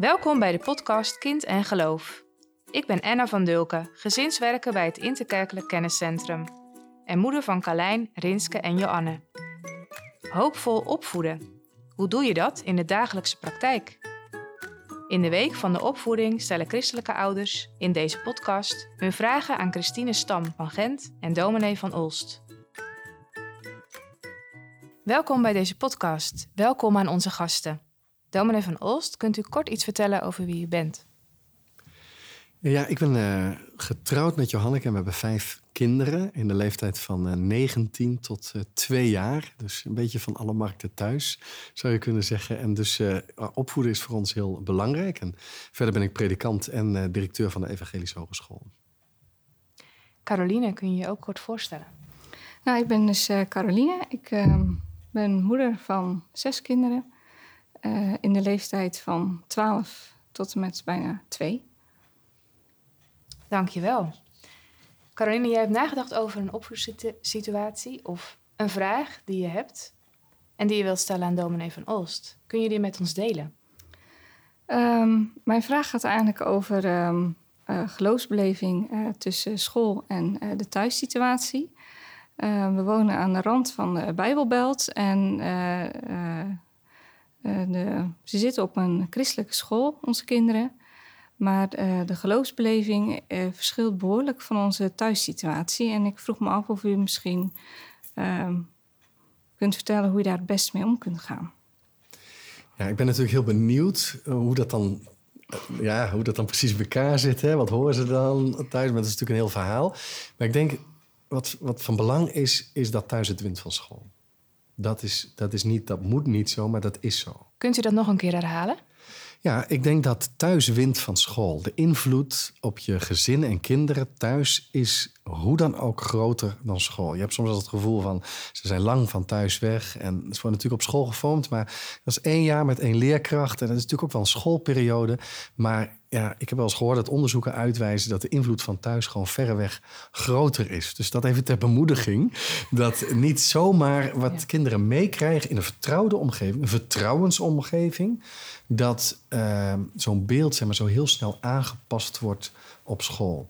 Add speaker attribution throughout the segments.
Speaker 1: Welkom bij de podcast Kind en Geloof. Ik ben Anna van Dulken, gezinswerker bij het Interkerkelijk Kenniscentrum. En moeder van Carlijn, Rinske en Joanne. Hoopvol opvoeden. Hoe doe je dat in de dagelijkse praktijk? In de week van de opvoeding stellen christelijke ouders in deze podcast hun vragen aan Christine Stam van Gent en dominee van Olst. Welkom bij deze podcast. Welkom aan onze gasten. Dominee van Olst, kunt u kort iets vertellen over wie u bent?
Speaker 2: Ja, ik ben uh, getrouwd met Johanneke en we hebben vijf kinderen in de leeftijd van uh, 19 tot uh, 2 jaar. Dus een beetje van alle markten thuis, zou je kunnen zeggen. En dus uh, opvoeden is voor ons heel belangrijk. En verder ben ik predikant en directeur van de Evangelische Hogeschool.
Speaker 1: Caroline, kun je je ook kort voorstellen?
Speaker 3: Nou, ik ben dus Caroline. Ik ehm, ben moeder van zes kinderen in de leeftijd van 12 tot en met bijna 2.
Speaker 1: Dankjewel. Caroline, jij hebt nagedacht over een opvoedssituatie of een vraag die je hebt en die je wilt stellen aan dominee van Olst. Kun je die met ons delen?
Speaker 3: Um, mijn vraag gaat eigenlijk over um, uh, geloofsbeleving uh, tussen school en uh, de thuissituatie. we wonen aan de rand van de Bijbelbelt en de, ze zitten op een christelijke school, onze kinderen. Maar uh, de geloofsbeleving uh, verschilt behoorlijk van onze thuissituatie. En ik vroeg me af of u misschien uh, kunt vertellen hoe je daar het best mee om kunt gaan.
Speaker 2: Ja, ik ben natuurlijk heel benieuwd eh, hoe dat dan, ja, hoe dat dan precies bij elkaar zit. Hè? Wat horen ze dan thuis? Dat is natuurlijk een heel verhaal. Maar ik denk, wat, wat van belang is, is dat thuis het wint van school. Dat, is, dat, is niet, dat moet niet zo, maar dat is zo.
Speaker 1: Kunt u dat nog een keer herhalen?
Speaker 2: Ja, ik denk dat thuis wint van school. De invloed op je gezin en kinderen thuis is hoe dan ook groter dan school. Je hebt soms het gevoel van ze zijn lang van thuis weg en ze worden natuurlijk op school gevormd, maar dat is één jaar met één leerkracht en dat is natuurlijk ook wel een schoolperiode. Maar ja, ik heb wel eens gehoord dat onderzoeken uitwijzen dat de invloed van thuis gewoon verreweg groter is. Dus dat even ter bemoediging. Dat niet zomaar wat kinderen meekrijgen in een vertrouwde omgeving, een vertrouwensomgeving, dat uh, zo'n beeld zeg maar, zo heel snel aangepast wordt op school.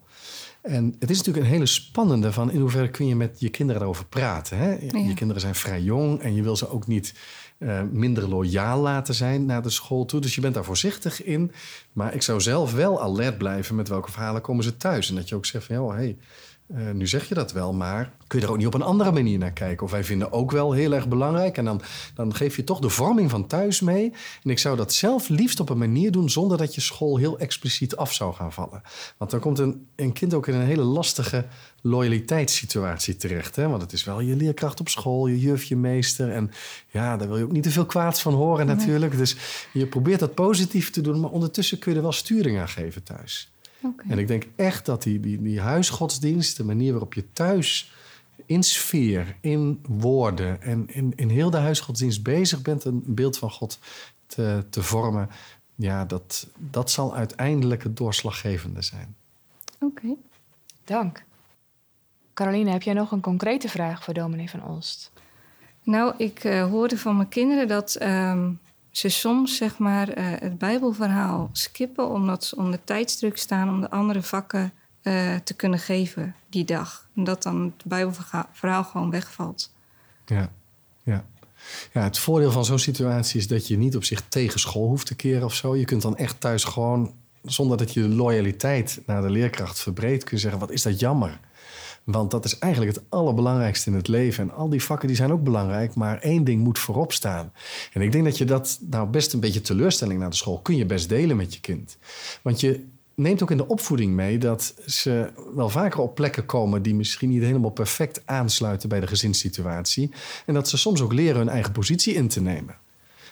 Speaker 2: En het is natuurlijk een hele spannende van in hoeverre kun je met je kinderen daarover praten. Hè? Je kinderen zijn vrij jong en je wil ze ook niet uh, minder loyaal laten zijn naar de school toe. Dus je bent daar voorzichtig in. Maar ik zou zelf wel alert blijven met welke verhalen komen ze thuis. En dat je ook zegt van, ja, hey, uh, nu zeg je dat wel, maar kun je er ook niet op een andere manier naar kijken? Of wij vinden ook wel heel erg belangrijk. En dan, dan geef je toch de vorming van thuis mee. En ik zou dat zelf liefst op een manier doen zonder dat je school heel expliciet af zou gaan vallen. Want dan komt een, een kind ook in een hele lastige loyaliteitssituatie terecht. Hè? Want het is wel je leerkracht op school, je juf, je meester. En ja, daar wil je ook niet te veel kwaads van horen natuurlijk. Dus je probeert dat positief te doen, maar ondertussen kun je er wel sturing aan geven thuis. Okay. En ik denk echt dat die, die, die huisgodsdienst, de manier waarop je thuis in sfeer, in woorden en in, in heel de huisgodsdienst bezig bent een beeld van God te, te vormen, ja, dat, dat zal uiteindelijk het doorslaggevende zijn.
Speaker 3: Oké, okay.
Speaker 1: dank. Caroline, heb jij nog een concrete vraag voor dominee van Olst?
Speaker 3: Nou, ik uh, hoorde van mijn kinderen dat um, ze soms zeg maar, uh, het Bijbelverhaal skippen omdat ze onder tijdsdruk staan om de andere vakken uh, te kunnen geven die dag. En dat dan het Bijbelverhaal gewoon wegvalt.
Speaker 2: Ja, ja. Ja, het voordeel van zo'n situatie is dat je niet op zich tegen school hoeft te keren of zo. Je kunt dan echt thuis gewoon, zonder dat je de loyaliteit naar de leerkracht verbreedt, kun je zeggen: wat is dat jammer. Want dat is eigenlijk het allerbelangrijkste in het leven. En al die vakken die zijn ook belangrijk, maar één ding moet voorop staan. En ik denk dat je dat, nou best een beetje teleurstelling naar de school, kun je best delen met je kind. Want je neemt ook in de opvoeding mee dat ze wel vaker op plekken komen die misschien niet helemaal perfect aansluiten bij de gezinssituatie. En dat ze soms ook leren hun eigen positie in te nemen.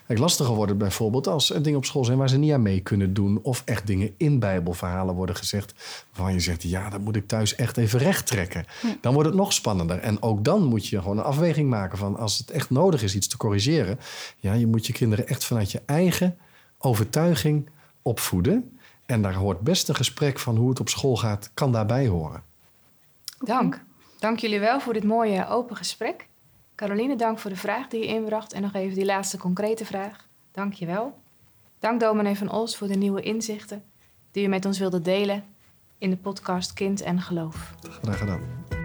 Speaker 2: Kijk, lastiger wordt het bijvoorbeeld als er dingen op school zijn waar ze niet aan mee kunnen doen. Of echt dingen in Bijbelverhalen worden gezegd. Waarvan je zegt, ja, dat moet ik thuis echt even recht trekken. Dan wordt het nog spannender. En ook dan moet je gewoon een afweging maken van als het echt nodig is iets te corrigeren. Ja, je moet je kinderen echt vanuit je eigen overtuiging opvoeden. En daar hoort best een gesprek van hoe het op school gaat, kan daarbij horen.
Speaker 1: Dank. Dank jullie wel voor dit mooie open gesprek. Caroline, dank voor de vraag die je inbracht. En nog even die laatste concrete vraag. Dank je wel. Dank dominee van Os voor de nieuwe inzichten die u met ons wilde delen in de podcast Kind en Geloof.
Speaker 2: Graag gedaan.